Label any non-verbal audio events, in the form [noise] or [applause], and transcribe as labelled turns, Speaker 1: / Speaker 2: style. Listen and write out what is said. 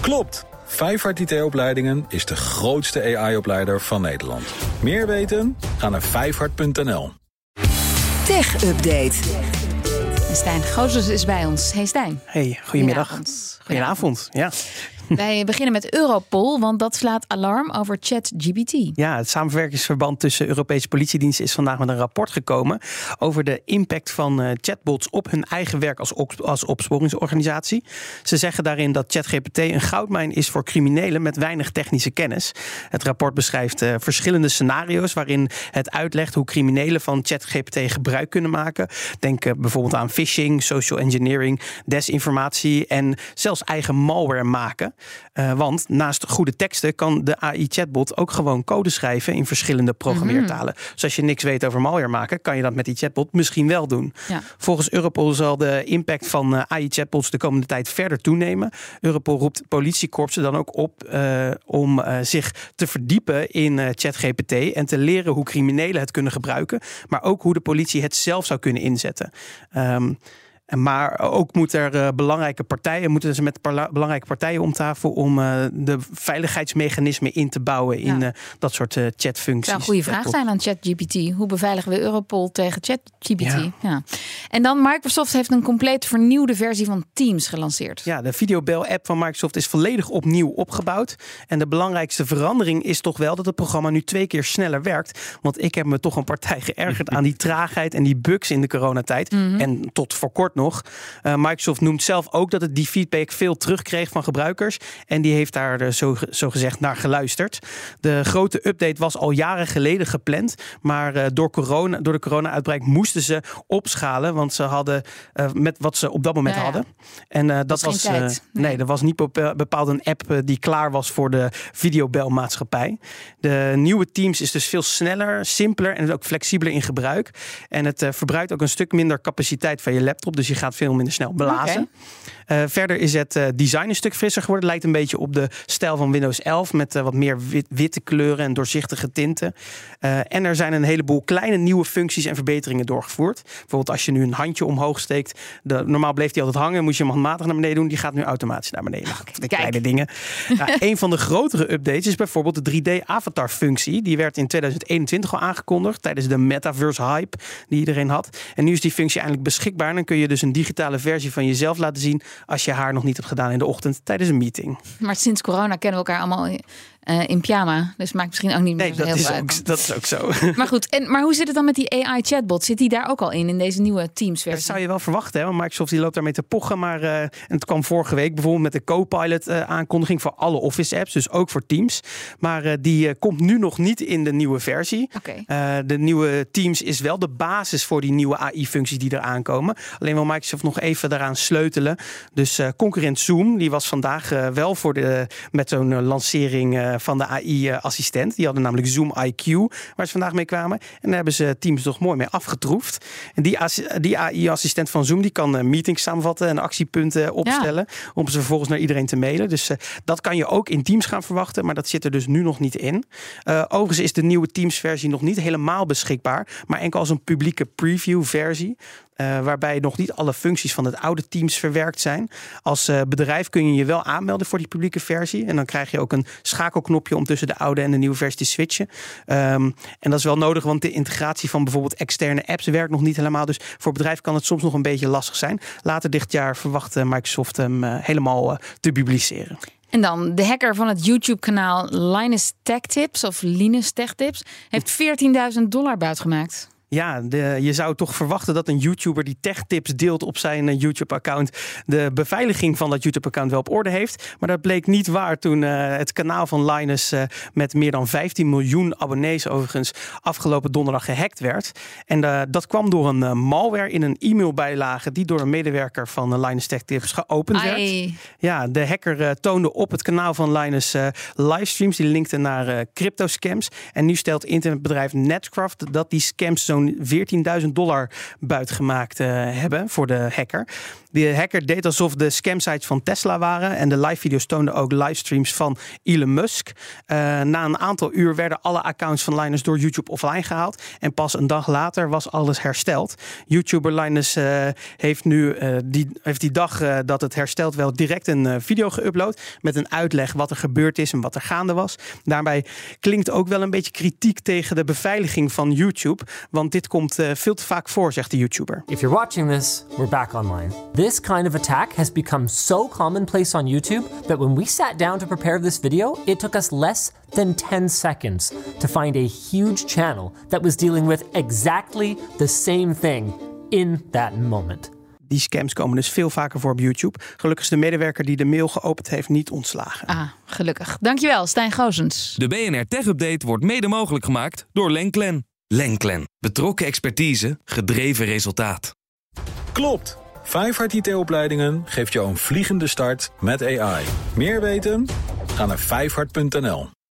Speaker 1: Klopt! Vijfhart IT-opleidingen is de grootste AI-opleider van Nederland. Meer weten? Ga naar vijfhart.nl.
Speaker 2: Tech Update.
Speaker 3: Stijn Gozes is bij ons. Hey Stijn.
Speaker 4: Hey, goedemiddag.
Speaker 3: Goedenavond.
Speaker 4: Goedenavond, ja. [laughs]
Speaker 3: Wij beginnen met Europol, want dat slaat alarm over ChatGPT.
Speaker 4: Ja, het samenwerkingsverband tussen Europese politiediensten is vandaag met een rapport gekomen over de impact van eh, chatbots op hun eigen werk als, op- als opsporingsorganisatie. Ze zeggen daarin dat ChatGPT een goudmijn is voor criminelen met weinig technische kennis. Het rapport beschrijft eh, verschillende scenario's waarin het uitlegt hoe criminelen van ChatGPT gebruik kunnen maken. Denk eh, bijvoorbeeld aan phishing, social engineering, desinformatie en zelfs eigen malware maken. Eh, want naast goede teksten kan de AI-chatbot ook gewoon code schrijven in verschillende programmeertalen. Dus als je niks weet over malware maken, kan je dat met die chatbot misschien wel doen.
Speaker 3: Ja.
Speaker 4: Volgens Europol zal de impact van eh, AI-chatbots de komende tijd verder toenemen. Europol roept politiekorpsen dan ook op eh, om zich te verdiepen in ChatGPT en te leren hoe criminelen het kunnen gebruiken, maar ook hoe de politie het zelf zou kunnen inzetten. Ehm, Maar ook moet er eh, belangrijke partijen, moeten ze met belangrijke partijen om tafel om eh, de veiligheidsmechanismen in te bouwen in
Speaker 3: Ja.
Speaker 4: eh, dat soort chatfuncties.
Speaker 3: zou een goede vraag zijn aan ChatGPT. Hoe beveiligen we Europol tegen ChatGPT? Ja.
Speaker 4: Ja.
Speaker 3: En dan Microsoft heeft een compleet vernieuwde versie van Teams gelanceerd.
Speaker 4: Ja, de videobel-app van Microsoft is volledig opnieuw opgebouwd. En de belangrijkste verandering is toch wel dat het programma nu twee keer sneller werkt. Want ik heb me toch een partij [laughs] geërgerd aan die traagheid en die bugs in de coronatijd. En tot voor kort nog. Eh, Microsoft noemt zelf ook dat het die feedback veel terugkreeg van gebruikers. En die heeft daar eh, zo, zo gezegd naar geluisterd. De grote update was al jaren geleden gepland. Maar eh, door, corona, door de corona-uitbraak moesten ze opschalen. Want ze hadden met wat ze op dat moment
Speaker 3: ja.
Speaker 4: hadden. En eh, dat
Speaker 3: was
Speaker 4: nee.
Speaker 3: Nee.
Speaker 4: er was niet bepa- bepaald een app die klaar was voor de videobelmaatschappij. De nieuwe Teams is dus veel sneller, simpeler en ook flexibeler in gebruik. En het verbruikt ook een stuk minder capaciteit van je laptop. Dus je gaat veel minder snel blazen. Eh, verder is het eh, design een stuk frisser geworden. Het lijkt een beetje op de stijl van Windows 11 met eh, wat meer wit- witte kleuren en doorzichtige tinten. En er zijn een heleboel kleine nieuwe functies en verbeteringen doorgevoerd. Bijvoorbeeld als je nu een handje omhoog steekt. De, normaal bleef die altijd hangen, moest je hem handmatig naar beneden doen. Die gaat nu automatisch naar beneden. de
Speaker 3: kijk.
Speaker 4: kleine dingen. Nou, [laughs] een van de grotere updates is bijvoorbeeld de 3D-avatar functie. Die werd in 2021 al aangekondigd tijdens de metaverse hype die iedereen had. En nu is die functie eindelijk beschikbaar. En dan kun je dus een digitale versie van jezelf laten zien als je haar nog niet hebt gedaan in de ochtend tijdens een meeting.
Speaker 3: Maar sinds corona kennen we elkaar allemaal eh, in pyjama. Dus maakt misschien ook niet meer
Speaker 4: Nee, dat
Speaker 3: heel
Speaker 4: is,
Speaker 3: veel uit.
Speaker 4: ook, dat is ook zo. [laughs]
Speaker 3: Maar goed, en, maar hoe zit het dan met die AI-chatbot? Zit die daar ook al in, in deze nieuwe Teams-versie?
Speaker 4: Dat zou je wel verwachten, hè? want Microsoft die loopt daarmee te pochen. Maar eh, en het kwam vorige week bijvoorbeeld met de Copilot eh, aankondiging voor alle Office apps, dus ook voor Teams. Maar die komt nu nog niet in de nieuwe versie. Eh, de nieuwe Teams is wel de basis voor die nieuwe AI-functies die eraan komen. Alleen wil Microsoft nog even daaraan sleutelen. Dus concurrent Zoom, die was vandaag wel voor de, met zo'n lancering eh, van de AI-assistent. Die hadden namelijk Zoom IQ, waar ze vandaag mee kwamen. En daar hebben ze Teams toch mooi mee afgetroefd. En die, die AI-assistent van Zoom, die kan eh, meetings samenvatten en actiepunten opstellen. Om ze vervolgens naar iedereen te mailen. Dus eh, dat kan je ook in Teams gaan verwachten. Maar dat zit er dus nu nog niet in. Overigens is de nieuwe Teams-versie nog niet helemaal beschikbaar. Maar enkel als een publieke preview-versie. Eh, waarbij nog niet alle functies van het oude Teams verwerkt zijn. Als eh, bedrijf kun je je wel aanmelden voor die publieke versie. En dan krijg je ook een schakelknopje om tussen de oude en de nieuwe versie te switchen. Ehm, en dat is wel nodig, want de integratie van bijvoorbeeld externe apps werkt nog niet helemaal. Dus voor bedrijf kan het soms nog een beetje lastig zijn. Later dit jaar verwacht eh, Microsoft hem helemaal te publiceren.
Speaker 3: En dan de hacker van het YouTube-kanaal Linus Tech Tips of Linus Tech Tips heeft 14.000 dollar buitgemaakt.
Speaker 4: Ja, de, je zou toch verwachten dat een YouTuber die tech-tips deelt op zijn eh, YouTube-account de beveiliging van dat YouTube-account wel op orde heeft. Maar dat bleek niet waar toen eh, het kanaal van Linus eh, met meer dan 15 miljoen abonnees overigens afgelopen donderdag gehackt werd. En dat kwam door een malware in een e-mailbijlage die door een medewerker van Linus Tech Tips geopend werd. Ja, de hacker toonde op het kanaal van Linus livestreams. Die linkte naar crypto scams. En nu stelt internetbedrijf Netcraft dat die scams zo'n 14.000 dollar buitgemaakt eh, hebben voor de hacker. De hacker deed alsof de scamsites van Tesla waren. En de live video's toonden ook livestreams van Elon Musk. Uh, na een aantal uur werden alle accounts van Linus door YouTube offline gehaald. En pas een dag later was alles hersteld. YouTuber Linus uh, heeft nu uh, die, heeft die dag dat het hersteld wel direct een video geüpload. Met een uitleg wat er gebeurd is en wat er gaande was. Daarbij klinkt ook wel een beetje kritiek tegen de beveiliging van YouTube. Want dit komt veel te vaak voor, zegt de YouTuber.
Speaker 5: If you're watching this, we're back online. This kind of attack has become so commonplace on YouTube that when we sat down to prepare this video, it took us less than 10 seconds to find a huge channel that was dealing with exactly the same thing in that moment.
Speaker 4: Die scams komen dus veel vaker voor op YouTube. Gelukkig is de medewerker die de mail geopend heeft niet ontslagen.
Speaker 3: Ah, gelukkig. Dankjewel, Stijn Goosens.
Speaker 6: De BNR Tech Update wordt mede mogelijk gemaakt door Lenklen. Lenklen. Betrokken expertise, gedreven resultaat.
Speaker 1: Klopt. Vijfhart IT-opleidingen geeft jou een vliegende start met AI. Meer weten? Ga naar vijfhart.nl.